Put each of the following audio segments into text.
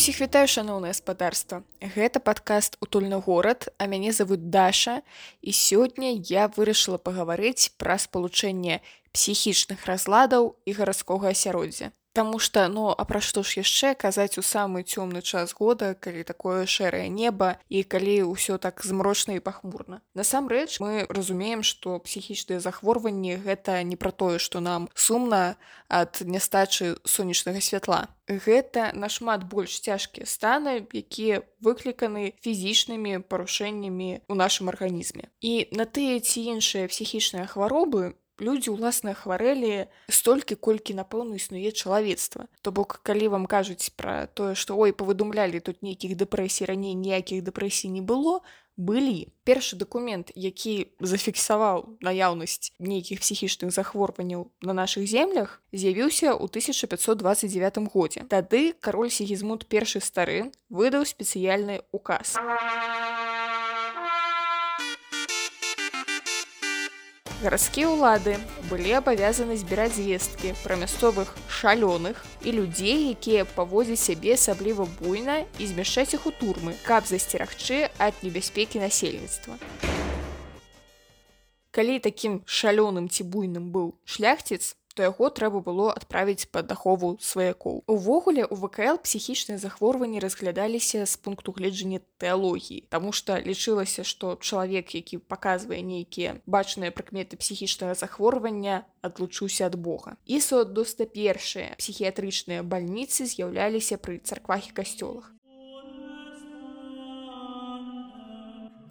Усіх вітаю шаноўнае спадарства. Гэта падкаст утульны горад, а мяне завуць Даша і сёння я вырашыла пагаварыць пра спалучэнне псіхічных разладаў і гарадскога асяроддзя. Таму што ну а пра што ж яшчэ казаць у самы цёмны час года, калі такое шэрае неба і калі ўсё так змрочна і пахмурна. Насамрэч мы разумеем, што псіхічныя захворванні гэта не пра тое, што нам сумна ад нястачы сонечнага святла. Гэта нашмат больш цяжкія станы, якія выкліканы фізічнымі парушэннямі ў нашым арганізме. І на тыя ці іншыя псіхічныя хваробы людзі ўласна хварэлі столькі колькі напэўна існуе чалавецтва то бок калі вам кажуць пра тое што ой павыдумлялі тут нейкіх дэпрэсій раней ніякіх дэпрэсій не было былі. Першы дакумент які зафіксаваў наяўнасць нейкіх псіхічных захворванняў на нашых землях з'явіўся ў 1529 годзе. Тады кароль сігізмут першы стары выдаў спецыяльны указ а гарадскія ўлады былі абавязаны збіраць звесткі пра мясцовых шалёных і людзей якія паводзяць сябе асабліва буйна і змяшчаць іх у турмы каб засцерагчы ад небяспекі насельніцтва. Калі такім шалёным ці буйным быў шляхціц то яго трэба было адправіць пад ахову сваякоў. Увогуле у ВКЛ псіхічныя захворванні разглядаліся з пункту гледжання тэалогіі, Таму што лічылася, што чалавек, які паказвае нейкія бачныя прыкметы псіхічнага захворвання, адлучыўся ад Бога. І соаддоста першыя псіхіятрычныя бальніцы з'яўляліся пры царквах і касцёлах.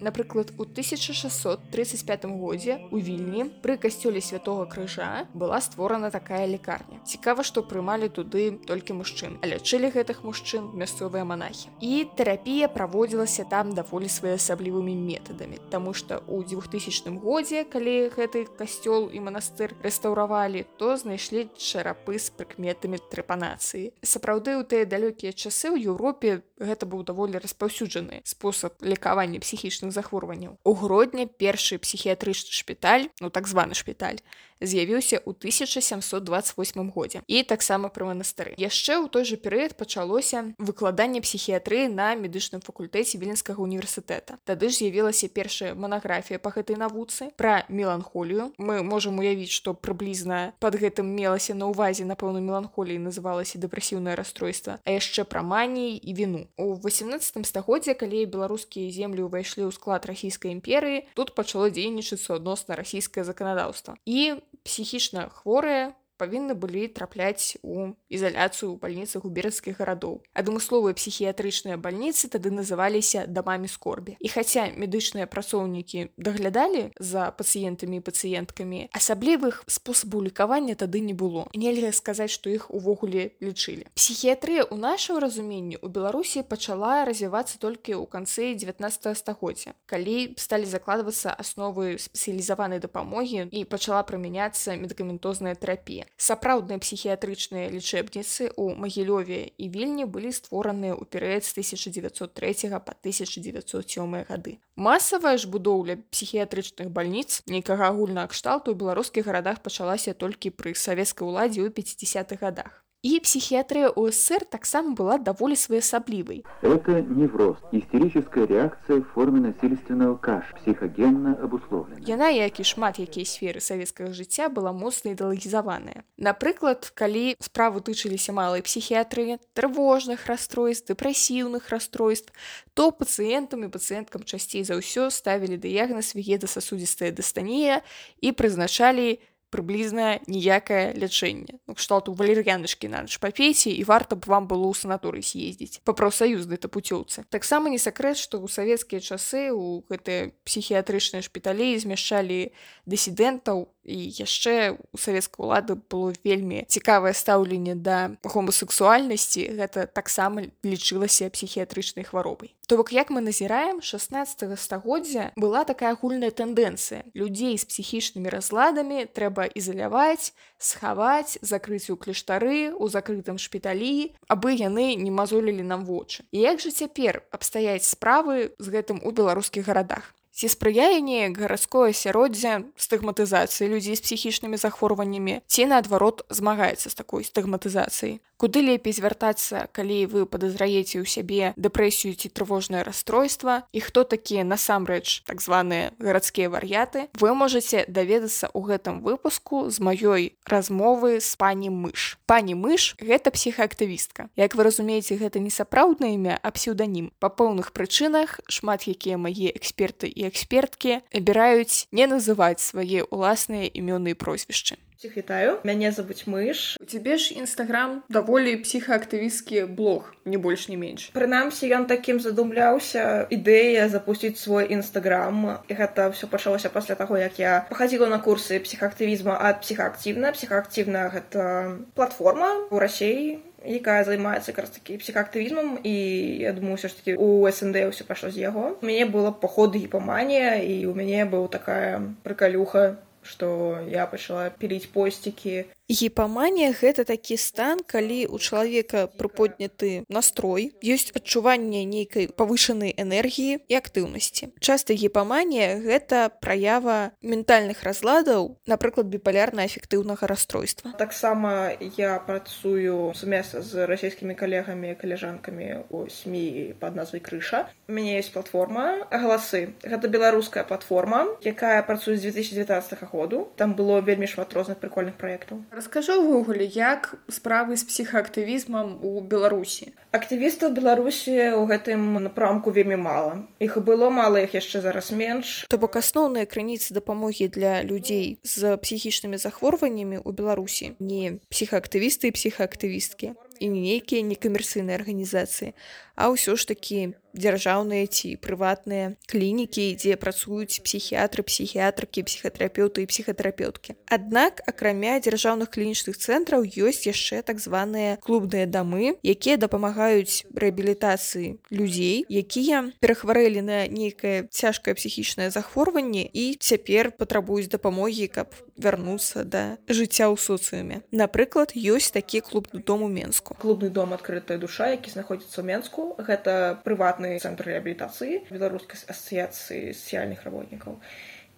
Напрыклад, у 1635 годзе у вільні пры касцёле святого крыжа была створана такая лекарня. Цікава, што прымалі туды толькі мужчын, а лячылі гэтых мужчын мясцовыя манахі. І тэрапія праводзілася там даволі своеасаблівымі метадамі, Таму што ў 2000 годзе, калі гэты касцёл і манастыр рэстаўравалі, то знайшлі чарапы з прыкметамі трэпанацыі. Сапраўды ў тыя далёкія часы ў Еўропе гэта быў даволі распаўсюджаны спосаб лекавання псіхічных захворванняў. У грудня першы псіхіятрычны шпіталь, ну так званы шпіталь, з'явіўся ў 1728 годзе і таксама пры манастыры. Яшчэ ў той жа перыяд пачалося выкладанне псіхіятрыі на медычным факультэце віленскага універсітэта. Тады ж з'явілася першая манаграфія па гэтай навуцы пра меланхолію. Мы можам уявіць, што прыблізна пад гэтым мелася на ўвазе напэўна меланхоліі называлася дэпрэсіўнае расстройства, а яшчэ пра маніі і віну. У 18 стагоддзе, калі беларускія землі ўвайшлі ў склад расійскай імперыі, тут пачало дзейнічаць суадносна расійскае заканадаўства. І псіхічна хворыя павінны былі трапляць у ізаляцыю ў бальніцах у берацкіх гарадоў. Адмысловыя псіхіятрычныя бальніцы тады называліся дамамі скорбі. І хаця медычныя працоўнікі даглядалі за пацыентамі і пацыенткамі, асаблівых спосабаў лекавання тады не было. Нельга сказаць, што іх увогуле лічылі. Псіхіятрыя ў нашым разуменні ў Беларусі пачала развівацца толькі ў канцы 19 стагоддзя, калі сталі закладвацца асновы спецыялізаванай дапамогі і пачала прымяняцца медыкаментозная тэрапія сапраўдныя псіхіятрычныя лічэбніцы ў магілёве і вільні былі створаныя ў перыяд з 1903 по 1907 гады. Масавая ж будоўля псіхіятрычных бальніц нейкага агульнага кшталту ў беларускіх гарадах пачалася толькі пры савецкай уладзе ў 50-х годах І психиатрия ОССР таксама была даволі своеасаблівай. Это невроз, истерическая реакция в форме насильственного каш, психогенно обусловлена. Яна, як і шмат якія сферы савецкага жыцця была моцна ідэалагізаваная. Напрыклад, калі справу тычыліся малай псіхіатрыі, трывожных расстройств, дэпрэсіўных расстройств, то пацыентам і пацыенткам часцей за ўсё ставілі дыягназ вегедасасудзістая дастанія і прызначалі прыблізна ніякае лячэнне ну, кшталту валер'янышкі на нач папейце і варта б вам было ў санаторый з'ездзіць па прафсаюзнай тапуцёўцы таксама не сакрэт што ў савецкія часы у гэтыя псіхіятрычныя шпіталі змяшчалі дысідэнтаў і яшчэ у савецкай улады было вельмі цікавае стаўленне да гомасексуальнасці. Гэта таксама лічылася псіхіятрычнай хваробай. То бок як мы назіраем 16 стагоддзя была такая агульная тэндэнцыя. Людзей з псіхічнымі разладамі трэба ізаляваць схаваць закрыць у кляштары у закрытым шпіталі абы яны не мазолілі нам вочы. І як жа цяпер абстаяць справы з гэтым у беларускіх гарадах ці спрыяе неяк гарадское асяроддзе стыгматызацыі людзей з псіхічнымі захворваннямі ці наадварот змагаецца з такой стыгматызацыяй? Куды лепей звяртацца калі вы падазраеце ў сябе дэпрэсію ці трывожнае расстройства? І хто такія насамрэч так званыя гарадскія вар'яты? Вы можете даведацца ў гэтым выпуску з маёй размовы з пані мыш. Пані мыш гэта псіхаактывістка. Як вы разумееце гэта не сапраўднае імя а псеўданім. Па пэўных прычынах шмат якія мае эксперты і эксперткі абіраюць не называць свае ўласныя імёны і прозвішчы Всіх вітаю мяне забыць мыш. У цябе ж нстаграм даволі псіхаактывісткі блог не больш не менш прынамсі ён такім задумляўся ідэя запусціць свой нстаграм і гэта все пачалося пасля таго як я пахадзіла на курсы псіхаактывізма ад псіхаактыўна псіхаактыўна гэта платформа у рассеі якая займаецца якраз такі псіхаактывізмам і я думаю ўсё ж таки у снд ўсё пайшло з яго. У мяне было паходы гіпаманія і у мяне быў такая прыкалюха што я пачала піліць посцікі гіпаманія гэта такі стан калі у чалавека прыподняты настрой ёсць адчуванне нейкай павышанай энергіі і актыўнасці. Часта гіпаманія гэта праява ментальных разладаў напрыклад біпалярна эфектыўнага расстройства. Таксама я працую сумесна з расійскімі калегамі каляжанкамі у сМ под назвай крыша у мяне есть платформа галасы гэта беларуская платформа якая працуе з 2019 году. Там было вельмі шмат розных прикольных проектаў Раскажы ўвогуле, як справы з псіхаактывізмам у Беларусі. Актывістаў Беларусі ў гэтым напрамку вельмі мала. Іх было мала іх яшчэ зараз менш. То бок асноўныя крыніцы дапамогі для людзей з псіхічнымі захворваннямі ў Беларусі не псіхаактывісты і псіхаактывісткі і не нейкія некамерцыйныя арганізацыі, а ўсё ж такі дзяржаўныя ці прыватныя клінікі, дзе працуюць псіхіятры, псіхіятрыкі, псіхатэрапеўты і псіхатэрапеўткі. Аднак акрамя дзяржаўных клінічных цэнтраў ёсць яшчэ так званыя клубныя дамы, якія дапамагаюць рэабілітацыі людзей, якія перахварэлі на нейкае цяжкае псіхічнае захворванне і цяпер патрабуюць дапамогі, каб вярнуцца да жыцця ў соцыуме. Напрыклад, ёсць такі клубны дом у Менску. Клубны дом адкрытая душа, які знаходзіцца ў Менску, гэта прыватны цэнтр рэабілітацыі беларускай асацыяцыі сацыяльных работнікаў.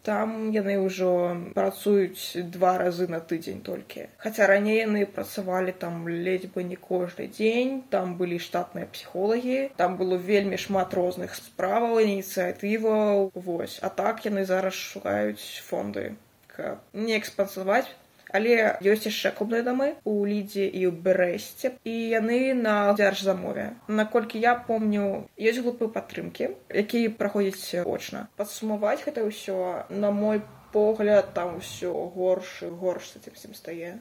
Там яны ўжо працуюць два разы на тыдзень толькі. Хаця раней яны працавалі там ледзь бы не кожны дзень, там былі штатныя псіхолагі, там было вельмі шмат розных справаў, ініцыятываў. Вось. А так яны зараз шукаюць фонды, каб не экспансаваць але ёсць яшчэ клубныя дамы у лідзе і ў брэсце і яны на дзяржзамове. Наколькі я помню ёсць групы падтрымкі якія праходзяць очна. Падсумаваць гэта ўсё на мой погляд там усё горш горш з этим стае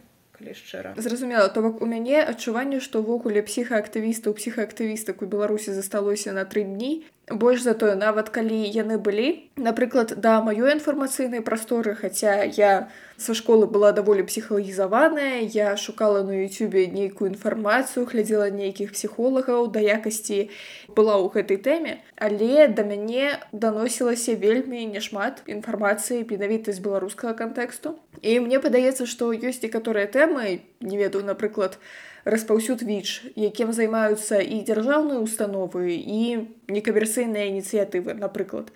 шчыра. Зразумела то бок у мяне адчуванне што ўвогуле псіхаактывістаў псіхаактывістак у беларусі засталося на тры дні больш за тое нават калі яны былі. Напрыклад да маёй інфармацыйнай прасторы хаця я са школы была даволі псіхалагізаваная я шукала на youtube нейкую інфармацыю глядзела нейкіх псіхолагаў да якасці была ў гэтай тэме. Але да мяне даносілася вельмі няшмат інфармацыі менавіта з беларускага кантэксту. І мне падаецца што ёсць некаторыя тэмы не ведаю напрыклад у распаўсюд віч якім займаюцца і дзяржаўныя установы і некамерцыйныя ініцыятывы напрыклад.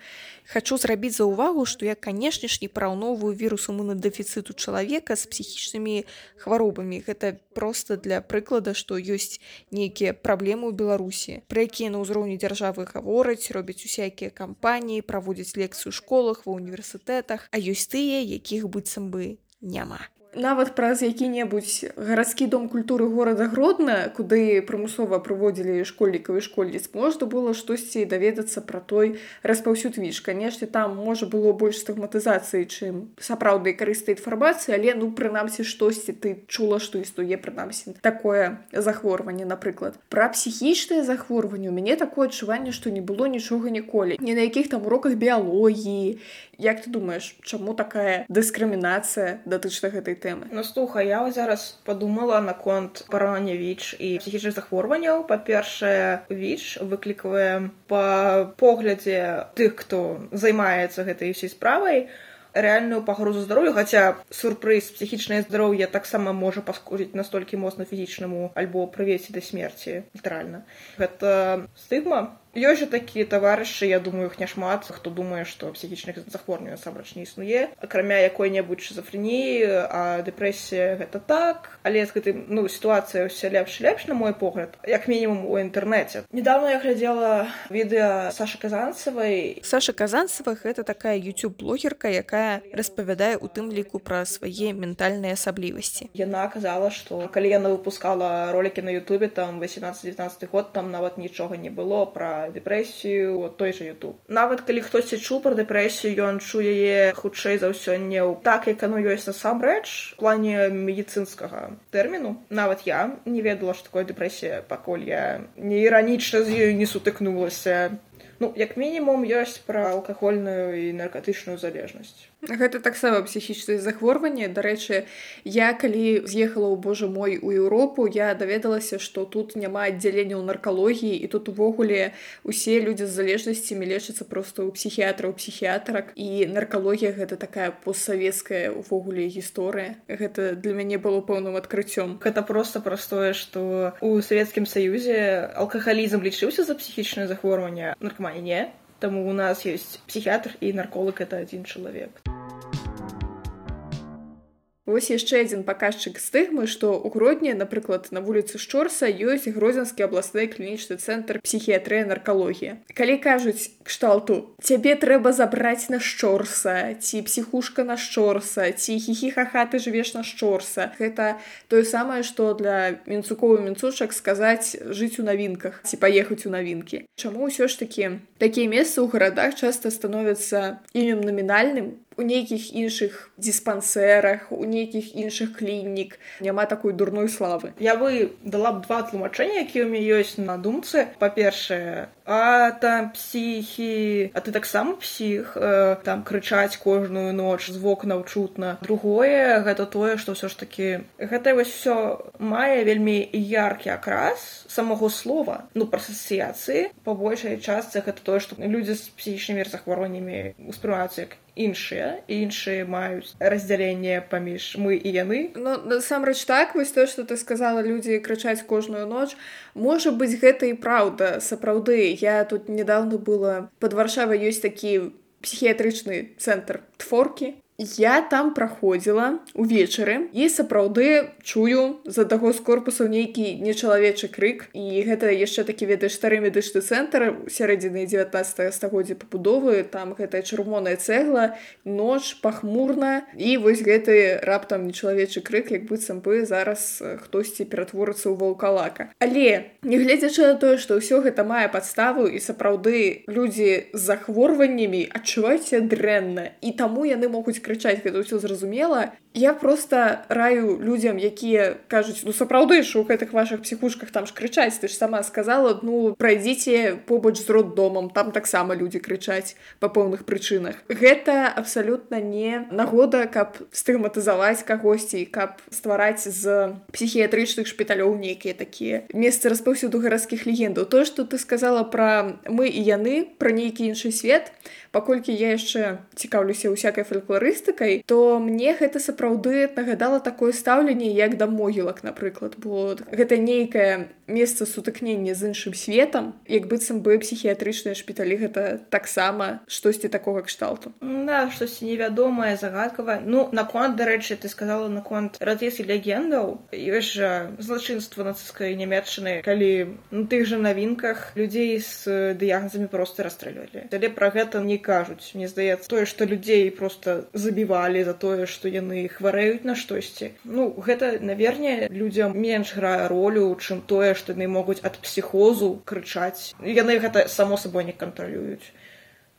Хочу зрабіць за ўвагу што я канешне ж не параўноўваю вірус імунадэфіцыту чалавека з псіхічнымі хваробамі. Гэта просто для прыклада што ёсць нейкія праблемы ў беларусі пра якія на ўзроўні дзяржавы гавораць робяць усякія кампаніі праводзяць лекцыю школах ва універсітэтах а ёсць тыя якіх быццам бы няма нават праз які-небудзь гарадскі дом культуры горада гродна куды прымусова прыводзілі школьнікаў і школьніц можна было штосьці даведацца пра той распаўсюд віш канешне там можа было больш стыгматызацыі чым сапраўднай карыстай інфармацыі але ну прынамсі штосьці ты чула што існуе прынамсі такое захворванне напрыклад. Пра псіхічнае захворванне у мяне такое адчуванне што не было нічога ніколі. Не на якіх там уроках біялогіі. Як ты думаешь чаму такая дыскрымінацыя датычна гэтай тэмы ну слуха я зараз подумала наконт параўнання віч і псіхічных захворванняў па-першае віч выклікавае па поглядзе тых хто займаецца гэтай усей справай рэальную пагрозу здароўю хаця сюрпрыз псіхічнае здароўе таксама можа паскудзіць настолькі моцна фізічнаму альбо прывесці да смерці літаральна гэта стыгма ёсць жа такія таварышы я думаю іх няшмат хто думае што псіхічных захворванняў насамрэч не існуе акрамя якой-небудзь шизофреніі а дэпрэсія гэта так. Але з гэтым ну сітуацыя ўся лепш лепш на мой погляд як мінімум у інтэрнэце недавно я глядзела відэа саша казанцавай Саша Казанцева гэта такая youtube блогерка якая распавядае у тым ліку пра свае ментальныя асаблівасці. Яна казала што калі яна выпускала ролики на ютубе там 18-19 год там нават нічога не было пра дэпрэсію вот той же youtube нават калі хтосьці чуў пра дэпрэсію ён чу яе хутчэй за ўсё не ў так як оно ёсць насамрэч плане медицинскага тэрміну. Нават я не ведала што такое дэпрэсія пакуль я не іранічна з ёю не сутыкнулася. Ну як мінімум ёсць пра алкагольную і наркатычную залежнасць Гэта таксама псіхічнае захворванне. Дарэчы, я калі з'ехала ў Божа мой у Еўропу, я даведалася, што тут няма аддзялення ў наркалогіі і тут увогуле усе людзі з залежнасцямі лечацца проста ў псіхіатраў псіхіатрак і наркалогія гэта такая постсавецкая увогуле гісторыя. Гэта для мяне было пэўным адкрыццём. Гэта проста простое, што у савецкім саюзе алкагалізм лічыўся за псіхічнае захворванне наркамані не. Таму у нас ёсць псіхіатр і нарколог это адзін чалавек. Вось яшчэ адзін паказчык стыгмы, што ў грудні, напрыклад, на вуліцы Шчорса ёсць грозенскі абласны клінічны цэнтр псіхіятрыя наркалогія. Калі кажуць кшталту, цябе трэба забраць на шчорса, ці псіхушка на шчорса, ці хіхіхаха ты жывеш на шчорса. Гэта тое самае, што для мінцукоў мінцушак сказаць жыць у навінках ці паехаць у навінкі. Чаму ўсё ж такі такія месцы ў гарадах часта становяцца імем намінальным у нейкіх іншых диспансерах у нейкіх іншых клінік. Няма такой дурной славы. Я бы дала б два тлумачэння якія ў мяне ёсць на думцы. Па-першае а там псіхі а ты таксама псіх э, там крычаць кожную ноч з вокнаў чутна другое гэта тое што ўсё ж такі гэта вось все мае вельмі яркі акрас самого слова ну пра асацыяцыі. Па большай частцы гэта тое што людзі з псіхічнымі захвароннямі успрымаюцца як іншыя іншыя маюць раздзяленне паміж мы і яны. Ну насамрэч так вось то што ты сказала людзі крычаць кожную ноч можа быць гэта і праўда сапраўды. Я тут недавно была под варшавай ёсць такі псіхіятрычны цэнтр творкі Я там праходзіла увечары і сапраўды чую за таго з корпусаў нейкі нечалавечы крык. І гэта яшчэ такі ведаеш стары медычны цэнтр сярэдзіны 19 стагоддзя пабудовы. Там гэтая чырвоная цэгла ноч пахмурна. І вось гэты раптам нечалавечы крык як быццам бы зараз хтосьці ператворыцца ў ваўкалака. Але нягледзячы на тое што ўсё гэта мае падставу і сапраўды людзі з захворваннямі адчуваюць дрэнна і таму яны могуць крычаць гэта ўсё зразумела я просто раю людзям якія кажуць ну сапраўды ж у гэтых ваших псіхушках там ж крычаць ты ж сама сказала ну прайдзіце побач з роддомам там таксама людзі крычаць па пэўных прычынах гэта абсалютна не нагода каб стыгматызаваць кагосьці каб ствараць з псіхіятрычных шпіталёў нейкія такія месцы распаўсюду гарадскіх легендаў. То што ты сказала пра мы і яны пра нейкі іншы свет паколькі я яшчэ цікаўлюся ўсякай фальклорыстыкай то мне гэта сапраўды нагадала такое стаўленне як да могілак напрыклад. Бо гэта нейкае месца сутыкнення з іншым светам як быццам бы псіхіятрычныя шпіталі гэта таксама штосьці такога кшталту. Да штосьці невядомае загадкава ну наконт дарэчы ты сказала наконт радыйскі легендаў. Ёсць жа злачынства нацыскай нямецчыны калі на тых жа навінках людзей з дыягназамі просто расстрэльвалі але пра гэта не кажуць. Мне здаецца тое што людзей просто забівалі за тое што яны хварэюць на штосьці. Ну гэта наверне людзям менш грае ролю чым тое што яны могуць ад псіхозу крычаць яны гэта само сабой не кантралююць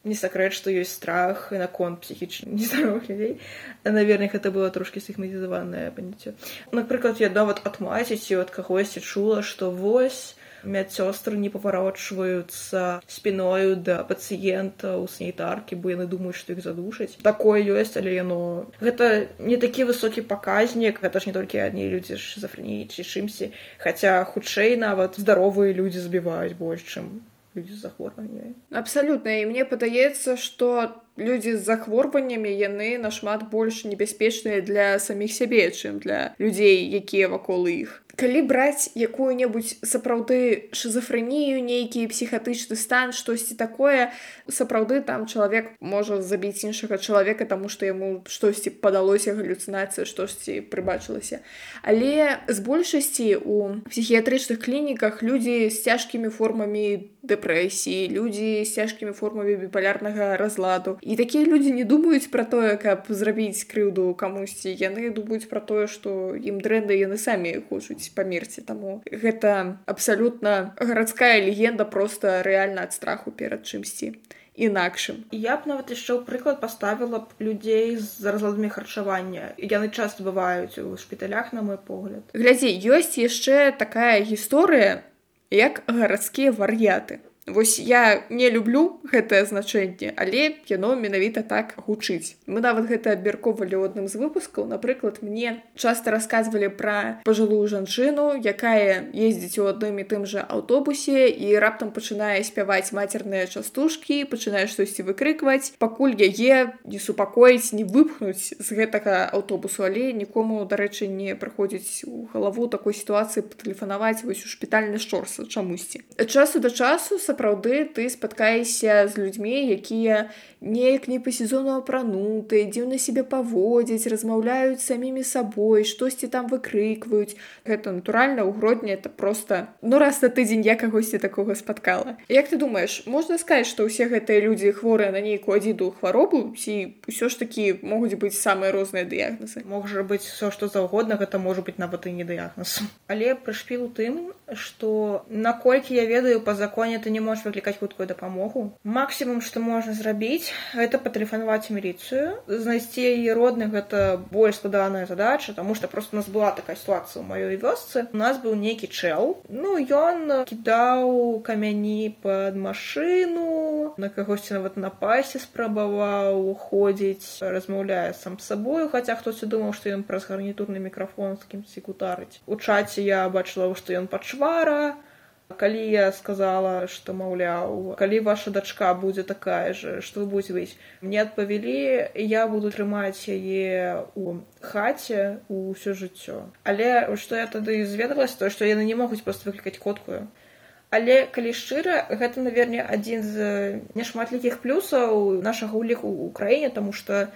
не сакрэт што ёсць страх наконт псіхічна нездаровых людзей наверное гэта было трошки сігматызаванае паняцце напрыклад я нават ад маціці ад кагосьці чула што вось медсёстры не паварочваюцца спіною да пацыента ў санітаркі бо яны думаюць што іх задушаць. Такое ёсць але яно гэта не такі высокі паказнік гэта ж не толькі адні людзі ж зафраніі ці чымсьці хаця хутчэй нават здаровыя людзі збіваюць больш чым людзі з захворваннямі абсалютна і мне падаецца што людзі з захворваннямі яны нашмат больш небяспечныя для саміх сябе чым для людзей якія вакол іх калі браць якую-небудзь сапраўды шизофрэнію нейкі псіхатычны стан штосьці такое сапраўды там чалавек можа забіць іншага чалавека таму што яму штосьці падалося галлюцынацыя штосьці прыбачылася. Але з большасці у псіхіятрычных клініках людзі з цяжкімі формамі дэпрэсіі людзі з цяжкімі формамі біпалярнага разладу. І такія людзі не думаюць пра тое каб зрабіць крыўду камусьці. Яны думаюць пра тое што ім дрэнда яны самі хочуць памерці таму. Гэта абсалютна гарадская легенда просто рэальна ад страху перад чымсьці інакшым. Я б нават яшчэ ў прыклад паставіла б людзей з разладамі харчавання. Яны часто бываюць у шпіталях на мой погляд. Глядзі ёсць яшчэ такая гісторыя як гарадскія вар'яты Вось я не люблю гэтае значэнне, але яно менавіта так гучыць. Мы нават гэта абмяркоўвалі ў адным з выпускаў. Напрыклад, мне часта расказвалі пра пажылую жанчыну, якая ездзіць у адным і тым жа аўтобусе і раптам пачынае спяваць мацерныя частушкі, пачынае штосьці выкрыкваць, пакуль яе не супакоіць, не выпхнуць з гэтага аўтобусу, але нікому, дарэчы, не прыходзіць у галаву такой сітуацыі патэлефанаваць вось у шпітальны шорса чамусьці. Часу да часу сапраўды ты спаткаешся з людзьмі якія неяк не па сезону апрануты дзіўна себе паводзяць размаўляюць самімі сабой штосьці там выкрыкваюць. Гэта натуральна ў гродні это просто ну раз на тыдзень я кагосьці такога спаткала. Як ты думаешь можна сказаць што ўсе гэтыя людзі хворыя на нейкую адзіду хваробу ці ўсё ж такі могуць быць самыя розныя дыягназы можа быць все што заўгодна гэта можа быць нават і не дыягназ але прышпіл у тым што наколькі я ведаю па законе ты не можаш выклікаць хуткую дапамогу максімум што можна зрабіць гэта патэлефанаваць міліцыю знайсці яе родных гэта больш складаная задача таму што просто нас была такая сітуацыя ў маёй вёсцы. У нас быў нейкі чэл ну ён кідаў камяні под машыну на кагосьці нават на пасе спрабаваў ходзіць размаўляе сам сабою хаця хтосьці думаў што ён праз гарнітурны мікрафон з кімсьці кутарыць у чаце я бачыла што ён пачвара калі я сказала что маўляў калі ваша дачка будзе такая же что вы будете выць мне адпавялі я буду трымаць яе у хаце ўсё жыццё. Але что я тады зведалась то что яны не могуць просто выклікаць коткую але калі шчыра гэта наверне адзін з няшматлікіх плюсаў нашага ўліку ў краіне тому что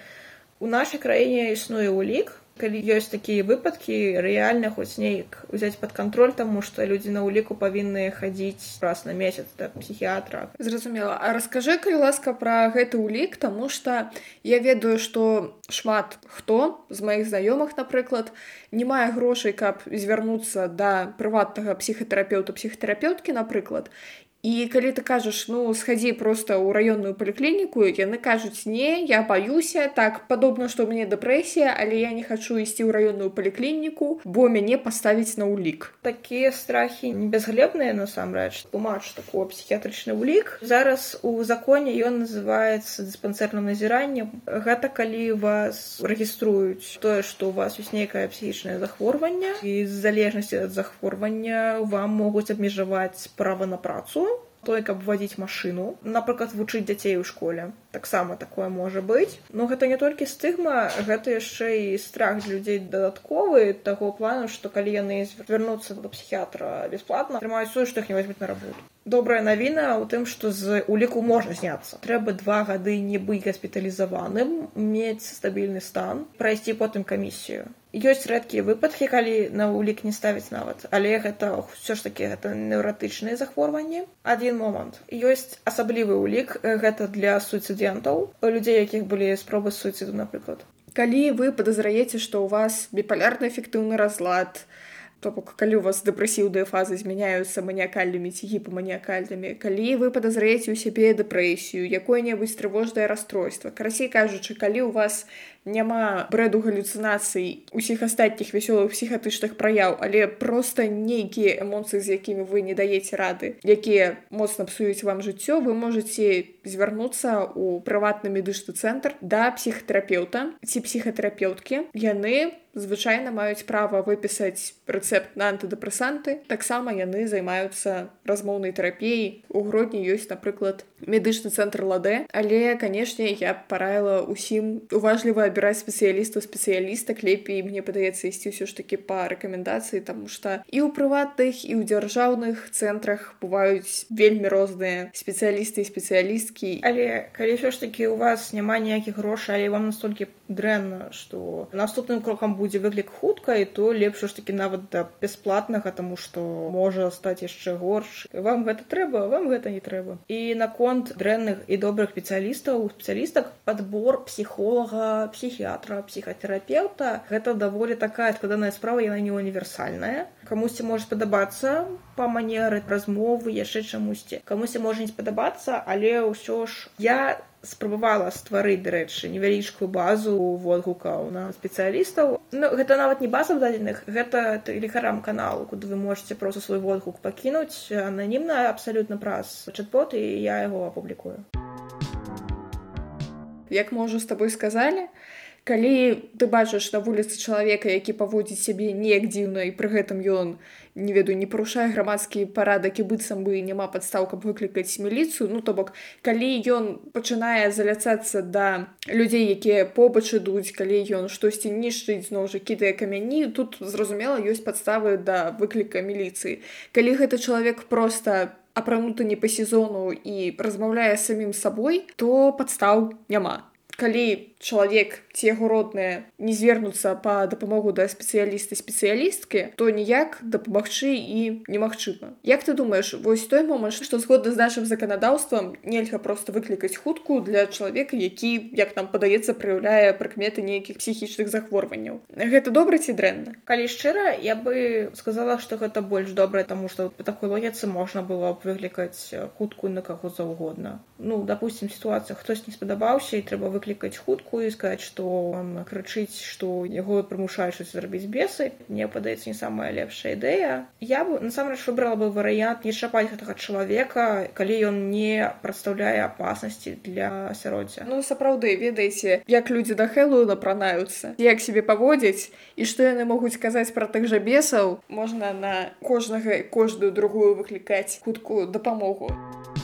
у нашай краіне існуе ўлік калі ёсць такія выпадкі рэальна хоць неяк узяць под кантроль таму што людзі на ўліку павінны хадзіць раз на месяц да псіхіатра зразумела а раскажы калі ласка пра гэты ўлік таму што я ведаю што шмат хто з маіх знаёмых напрыклад не мае грошай каб звярнуцца да прыватнага псіхатэрапеўта псіхатэрапеўткі напрыклад І калі ты кажаш ну схадзі просто ў раённую паліклініку яны кажуць не я баюся так падобна што мне дэпрэсія але я не хачу ісці ў раённую паліклініку бо мяне паставіць на ўлік такія страхі не бязглебныя насамрэч тлумач такого псіхіятрычны ўлік зараз у законе ён называется дыспансерным назіраннем гэта калі вас рэгіструюць тое што у вас ёсць нейкае псіхічнае захворванне і з залежнасці ад захворвання вам могуць абмежаваць права на працу той каб вадзіць машыну напрыклад вучыць дзяцей у школе. Таксама такое можа быць. Но гэта не толькі стыгма гэта яшчэ і страх людзей дадатковы таго плану што калі яны звярнуцца да псіхіатра бясплатна трымаюць су што не возьмуць на работу. Добрая навіна ў тым што з уліку можна зняцца. Трэба два гады не быць гаспіталізаваным мець стабільны стан прайсці потым камісію ёсць рэдкія выпадкі калі на ўлік не ставіць нават. Але гэта ўсё ж такі гэта неўратычныя захворванні. Адзін момант. Ёсць асаблівы ўлік гэта для суцыдентаў людзей якіх былі спробы суіциду напрыклад. Калі вы падазраеце што ў вас біпалярны эфектыўны разлад то бок калі у вас дэпрэсіўныя фазы змяняюцца маніякальнымі ці гіпаманіякальнымі калі вы падазраеце ў сябе дэпрэсію якое-небудзь трывожнае расстройства карасей кажучы калі ў вас няма брэду галлюцынацый усіх астатніх вясёлых псіхатычных праяў але просто нейкія эмоцыі з якімі вы не даеце рады якія моцна псуюць вам жыццё вы можете звярнуцца ў прыватны медычны цэнтр да псіхатэрапеўта. Ці псіхатэрапеўткі яны звычайна маюць права выпісаць рэцэпт на антыдэпрэсанты. Таксама яны займаюцца размоўнай тэрапіяй. У грудні ёсць напрыклад медычны цэнтр ладэ. Але канешне я параіла усім уважліва абіраць спецыялістаў спецыялістак. Лепей мне падаецца ісці ўсё ж такі па рэкамендацыі таму што і ў прыватных і ў дзяржаўных цэнтрах бываюць вельмі розныя спецыялісты і спецыялісткі. Але калі ўсё ж такі у вас няма ніякіх грошай але вам настолькі дрэнна што наступным крокам будзе выклік хуткай то лепш ж такі нават да бясплатнага таму што можа стаць яшчэ горш. Вам гэта трэба вам гэта не трэба. І наконт дрэнных і добрых спецыялістаў спецыялістак падбор псіхолага псіхіатра псіхатэрапeuта гэта даволі такая складаная справа яна не універсальная. Камусьці можа спадабацца па манеры размовы яшчэ чамусьці. Камусьці можа не спадабацца але ўсё ж я спрабавала стварыць дарэчы невялічкую базу водгукаў на спецыялістаў. Ну, гэта нават не база дадзеных гэта тэлехарам каналу куды вы можете просто свой водгук пакінуць ананімна абсалютна праз чат-бот і я яго апублікую. Як мы ўжо з табой сказалі калі ты бачыш на вуліцы чалавека які паводзіць сябе неяк дзіўна і пры гэтым ён не ведаю не парушае грамадскі парадак і быццам бы няма падстаў каб выклікаць міліцыю ну то бок калі ён пачынае заляцацца да людзей якія побач ідуць калі ён штосьці нішчыць зноў жа кідае камяні тут зразумела ёсць падставы да выкліка міліцыі. Калі гэты чалавек просто апрануты не па сезону і размаўляе самім сабой то падстаў няма калі чалавек ці яго родныя не звернуцца па дапамогу да спецыялісты спецыялісткі то ніяк дапамагчы і немагчыма. Як ты думаеш вось той момант што згодна з нашым заканадаўствам нельга просто выклікаць хутку для чалавека які як нам падаецца праяўляе прыкметы нейкіх псіхічных захворванняў? Гэта добра ці дрэнна? Калі шчыра я бы сказала што гэта больш добрае таму што по такой логіцы можна было б выклікаць хуткую на каго заўгодна. Ну допустим сітуацыя хтось не спадабаўся і трэба выклікаць хутку пачатку і сказаць што он крычыць што яго прымушаюць зрабіць бесы. Мне падаецца не самая лепшая ідэя. Я бы насамрэч выбрала бы варыянт не чапаць гэтага чалавека калі ён не прадстаўляе апаснасці для асяроддзя. Ну сапраўды ведаеце як людзі да хэлу напранаюцца як сябе паводзяць і што яны могуць казаць пра тых жа бесаў можна на кожнага кожную другую выклікаць хуткую дапамогу. у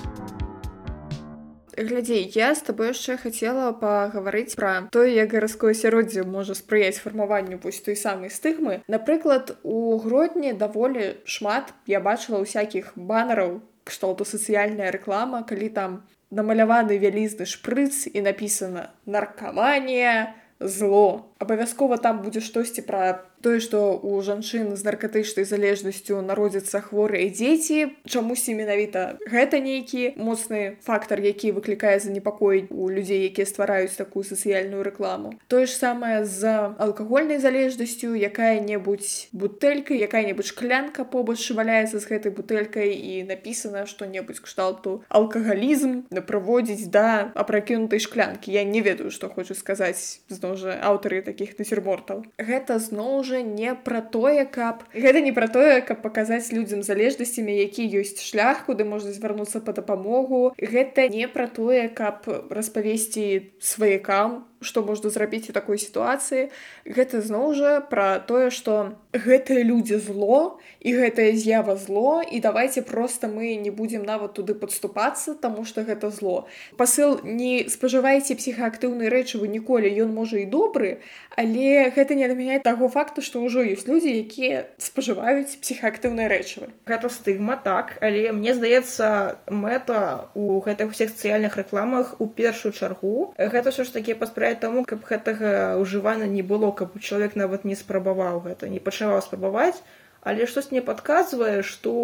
глядзей я з табой яшчэ хацела пагаварыць пра тое як гарадское асяроддзе можа спрыяць фармаванню вось той самай стыгмы напрыклад у гродні даволі шмат я бачыла ўсякіх банараў кшталту сацыяльная рэклама калі там намаляваны вялізны шпрыц і напісана наркаманія зло абавязкова там будзе штосьці пра тое што у жанчын з наркатычнай залежнасцю народзяцца хворыя дзеці. Чамусьці менавіта гэта нейкі моцны фактар які выклікае занепакоіць у людзей якія ствараюць такую сацыяльную рэкламу. Тое ж самае з алкагольнай залежнасцю. Якая-небудзь бутэлька якая-небудзь шклянка побач валяецца з гэтай бутэлькай і напісана што-небудзь кшталту алкагалізм на праводзіць да апракінутай шклянкі. Я не ведаю што хочу сказаць зноў жа аўтары таких насюрмортаў гэта зноў жа не пра тое каб гэта не пра тое каб паказаць людзям залежнасцямі які ёсць шлях куды можна звярнуцца па дапамогу. Гэта не пра тое каб распавесці сваякам што можна зрабіць у такой сітуацыі. Гэта зноў жа пра тое што гэтыя людзі зло і гэтая з'ява зло і давайте просто мы не будзем нават туды падступацца таму што гэта зло. Пасыл не спажывайце псіхаактыўныя рэчывы ніколі ён можа і добры але гэта не адмяняе таго факту што ўжо ёсць людзі якія спажываюць псіхаактыўныя рэчывы гэта стыгма так але мне здаецца мэта у гэтых усіх сацыяльных рэкламах у першую чаргу гэта ўсё ж такі паспры спрыяе таму каб гэтага ўжывання не было каб чалавек нават не спрабаваў гэта не пачаваў спрабаваць але штось мне падказвае што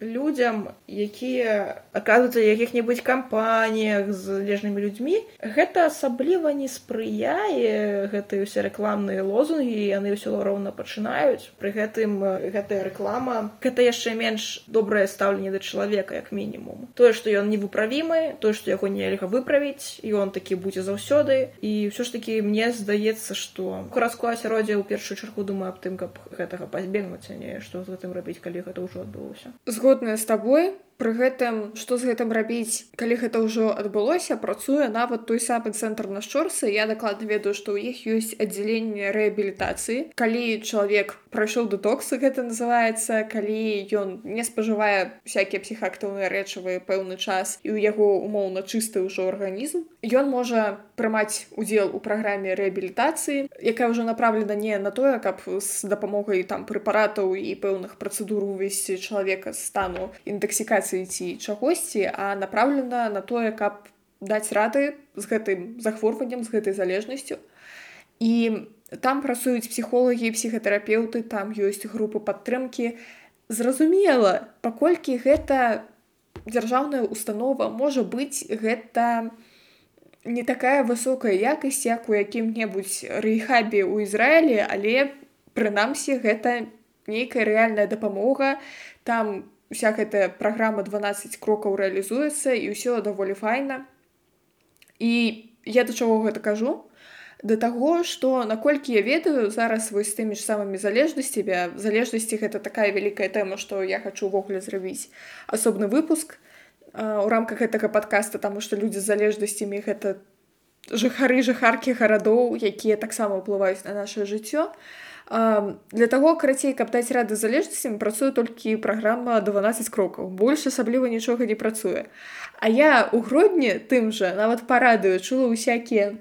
людзям якія аказваюцца якіх-небудзь кампаніях з залежнымі людзьмі гэта асабліва не спрыяе гэтыя ўсе рэкламныя лозунгі яны ўсё роўна пачынаюць. Пры гэтым гэтая рэклама гэта яшчэ менш добрае стаўленне да чалавека як мінімум. Тое што ён невыправімы тое што яго нельга выправіць ён такі будзе заўсёды. І ўсё ж такі мне здаецца што гарадское асяроддзе ў першую чаргу думаю аб тым каб гэтага пазбегнуць а не што з гэтым рабіць калі гэта ўжо адбылося згодная з табой Пры гэтым што з гэтым рабіць калі гэта ўжо адбылося працуе нават той самы цэнтр на шчорсы я дакладна ведаю што ў іх ёсць аддзяленне рэабілітацыі. Калі чалавек прайшоў дэтоксы гэта называецца калі ён не спажывае всякія псіхаактыўныя рэчывы пэўны час і ў яго умоўна чысты ўжо арганізм ён можа прымаць удзел у праграме рэабілітацыі якая ўжо направлена не на тое каб з дапамогай там прэпаратаў і пэўных працэдур увесці чалавека стану інтаксікацыі адукацыі ці чагосьці а направлена на тое каб даць рады з гэтым захворваннем з гэтай залежнасцю. І там працуюць псіхолагі псіхатэрапеўты там ёсць групы падтрымкі. Зразумела паколькі гэта дзяржаўная установа можа быць гэта не такая высокая якасць як у якім-небудзь рэйхабе ў ізраілі але прынамсі гэта нейкая рэальная дапамога. Там уся гэтая праграма 12 крокаў рэалізуецца і ўсё даволі файна і я да чаго гэта кажу? Да таго што наколькі я ведаю зараз вось тымі ж самымі залежнасцямі залежнасці гэта такая вялікая тэма што я хочу ўвогуле зрабіць асобны выпуск у рамках гэтага падкаста таму што людзі з залежнасцямі гэта жыхары жыхаркі гарадоў якія таксама ўплываюць на наше жыццё а Для таго карацей, каб даць рады залежнасцям працуе толькі праграма 12 крокаў. Больш асабліва нічога не працуе. А я ў грудні тым жа нават парадыю чула ўсякія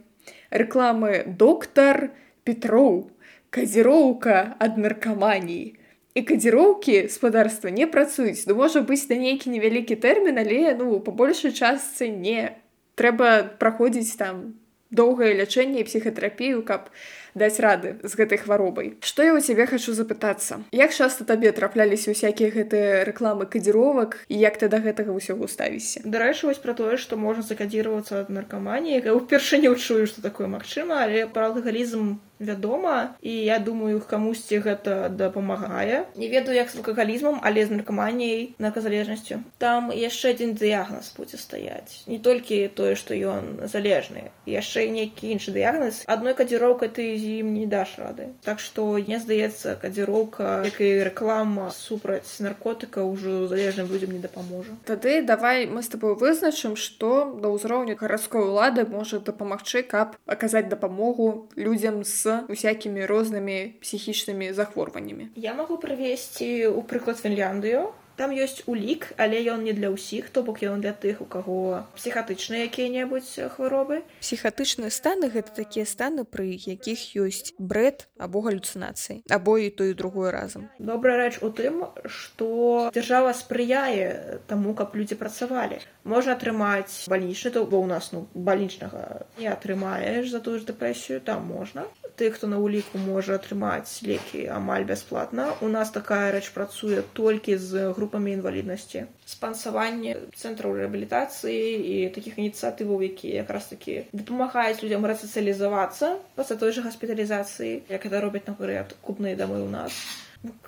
рэкламы доктар Петроў, казіроўка ад наркаманіі. І кадзіроўкі спадарства не працуюць. Ну можа быць на нейкі невялікі тэрмін, але ну па большай частцы не трэба праходзіць там доўгае лячэнне і псіхатерапію, каб даць рады з гэтай хваробай. Что я у цябе хочу запытацца? Як часто табе трапляліся усякія гэтыя рэкламы кадзіровак як ты да гэтага ўсяго ставіся? Дарэчы вось про тое што можа закадзіравацца ад наркаманіі. Упершыню чую што такое магчыма але пра алкагалізм вядома і я думаю камусьці гэта дапамагае. Не ведаю як з алкагалізмам але з наркаманіяй нарказалежнасцю. Там яшчэ адзін дыягназ будзе стаяць. Не толькі тое што ён залежны яшчэ нейкі іншы дыягназ. Адной кадзіроўкай ты з ім не даш рады. Так што мне здаецца кадзіроўка як і рэклама супраць наркотыка ўжо залежным людзям не дапаможа. Тады давай мы з тобой вызначым што да ўзроўню гарадской улады можа дапамагчы каб аказаць дапамогу людзям з усякімі рознымі псіхічнымі захворваннямі. Я магу прывесці ў прыклад Фінляндыю, Там ёсць улік, але ён не для ўсіх, то бок ён для тых, у каго псіхатычныя якія-небудзь хваробы. Псіхатычныя станы гэта такія станы, пры якіх ёсць брэд або галюцынацыі, або і тое другое разам. Добрая рэч у тым, што дзяржава спрыяе таму, каб людзі працавалі. Можна атрымаць бальнічны, то бо ў нас ну бальнічнага не атрымаеш за тую ж дэпрэсію, там можна тых, хто на ўліку можа атрымаць лекі амаль бясплатна. У нас такая рэч працуе толькі з групамі інваліднасці. Спансаванне цэнтраў рэабілітацыі і такіх ініцыятываў, якія якраз такі дапамагаюць людзям рэсацыялізавацца пасля той жа гаспіталізацыі, як это робяць напрыклад купныя дамы ў нас.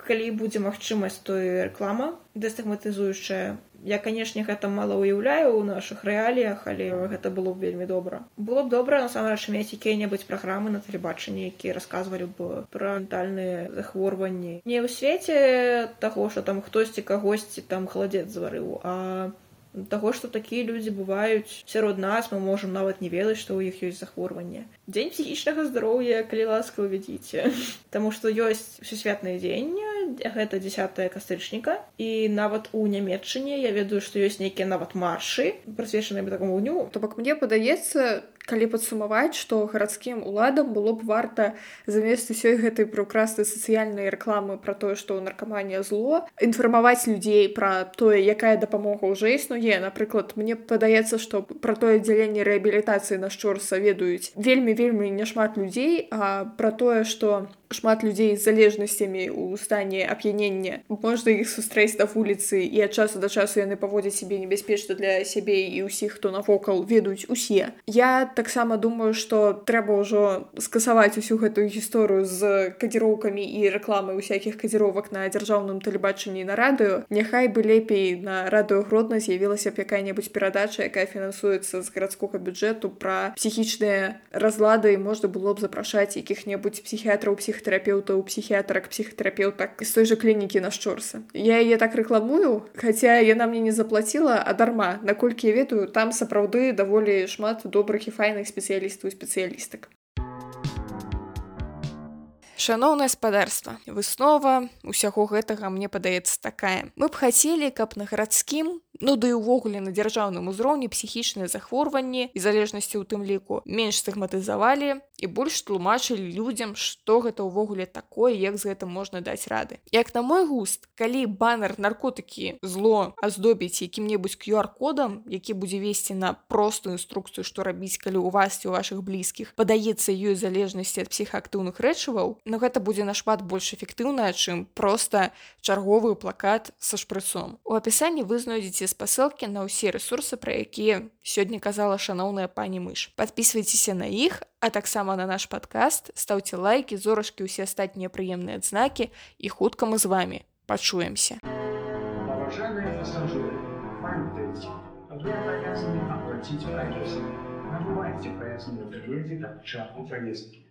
Калі будзе магчымасць, то рэклама дэстагматызуючая я канешне гэта мала ўяўляю ў нашых рэаліях але гэта было б вельмі добра. Было б добра насамрэч мець якія-небудзь праграмы на тэлебачанні якія расказвалі б пра ментальныя захворванні. Не ў свеце таго што там хтосьці кагосьці там халадзец зварыў а таго што такія людзі бываюць сярод нас мы можам нават не ведаць што ў іх ёсць захворванне. Дзень псіхічнага здароўя калі ласка увядзіце. Таму што ёсць сусветнае дзеянне гэта 10 кастрычніка і нават у нямметчыне я ведаю што ёсць нейкія нават маршы прысвечаныя такому дню. То бок мне падаецца калі падсумаваць што гарадскім уладам было б варта замест усёй гэтай прыкрасты сацыяльнай рэкламы пра тое што наркаманія зло інфармаваць людзей пра тое якая дапамога ўжо існуе. Напрыклад мне падаецца што пра тое аддзяленне рэабілітацыі на шчорса ведаюць вельмі вельмі няшмат людзей а пра тое што шмат людзей з залежнасцямі ў стане ап'янення. Можна іх сустрэць на вуліцы і ад часу да часу яны паводзяць сябе небяспечна для сябе і ўсіх хто навокал ведаюць усе. Я таксама думаю што трэба ўжо скасаваць усю гэтую гісторыю з кадзіроўкамі і рэкламы усякіх кадзіровак на дзяржаўным тэлебачанні на радыё. Няхай бы лепей на радыё гродна з'явілася б якая-небудзь перадача якая фінансуецца з гарадскога бюджэту пра псіхічныя разлады можна было б запрашаць якіх-небудзь псіхіятраў псіх псіхтэрапеўтаў псіхіатрак псіхтэрапеўтак з той жа клінікі на шчорса я яе так рэкламую хаця яна мне не заплаціла а дарма. Наколькі я ведаю там сапраўды даволі шмат добрых і файных спецыялістаў і спецыялістак Шаноўнае спадарства выснова усяго гэтага мне падаецца такая. Мы б хацелі каб на гарадскім ну ды да ўвогуле на дзяржаўным узроўні псіхічныя захворванні і залежнасці ў тым ліку менш стыгматызавалі і больш тлумачылі людзям што гэта ўвогуле такое як з гэтым можна даць рады. Як на мой густ калі баннер наркотыкі зло аздобіць якім-небудзь qr-кодам які будзе весці на простую інструкцыю што рабіць калі у вас у ваших блізкіх падаецца ёй залежнасці ад псіхаактыўных рэчываў но гэта будзе нашмат больш эфектыўная чым просто чарговы плакат са шпрыцом у апісанні вы знойдзеце спасылкі на ўсе ресурсы пра якія сёння казала шаноўная пані мыш подписывайтеся на іх а таксама на наш подкаст. Стаўце лайки зорашкі усе астатнія прыемныя адзнакі і хутка мы з вами пачуемся Набывайте пояснение, как чапу повестки.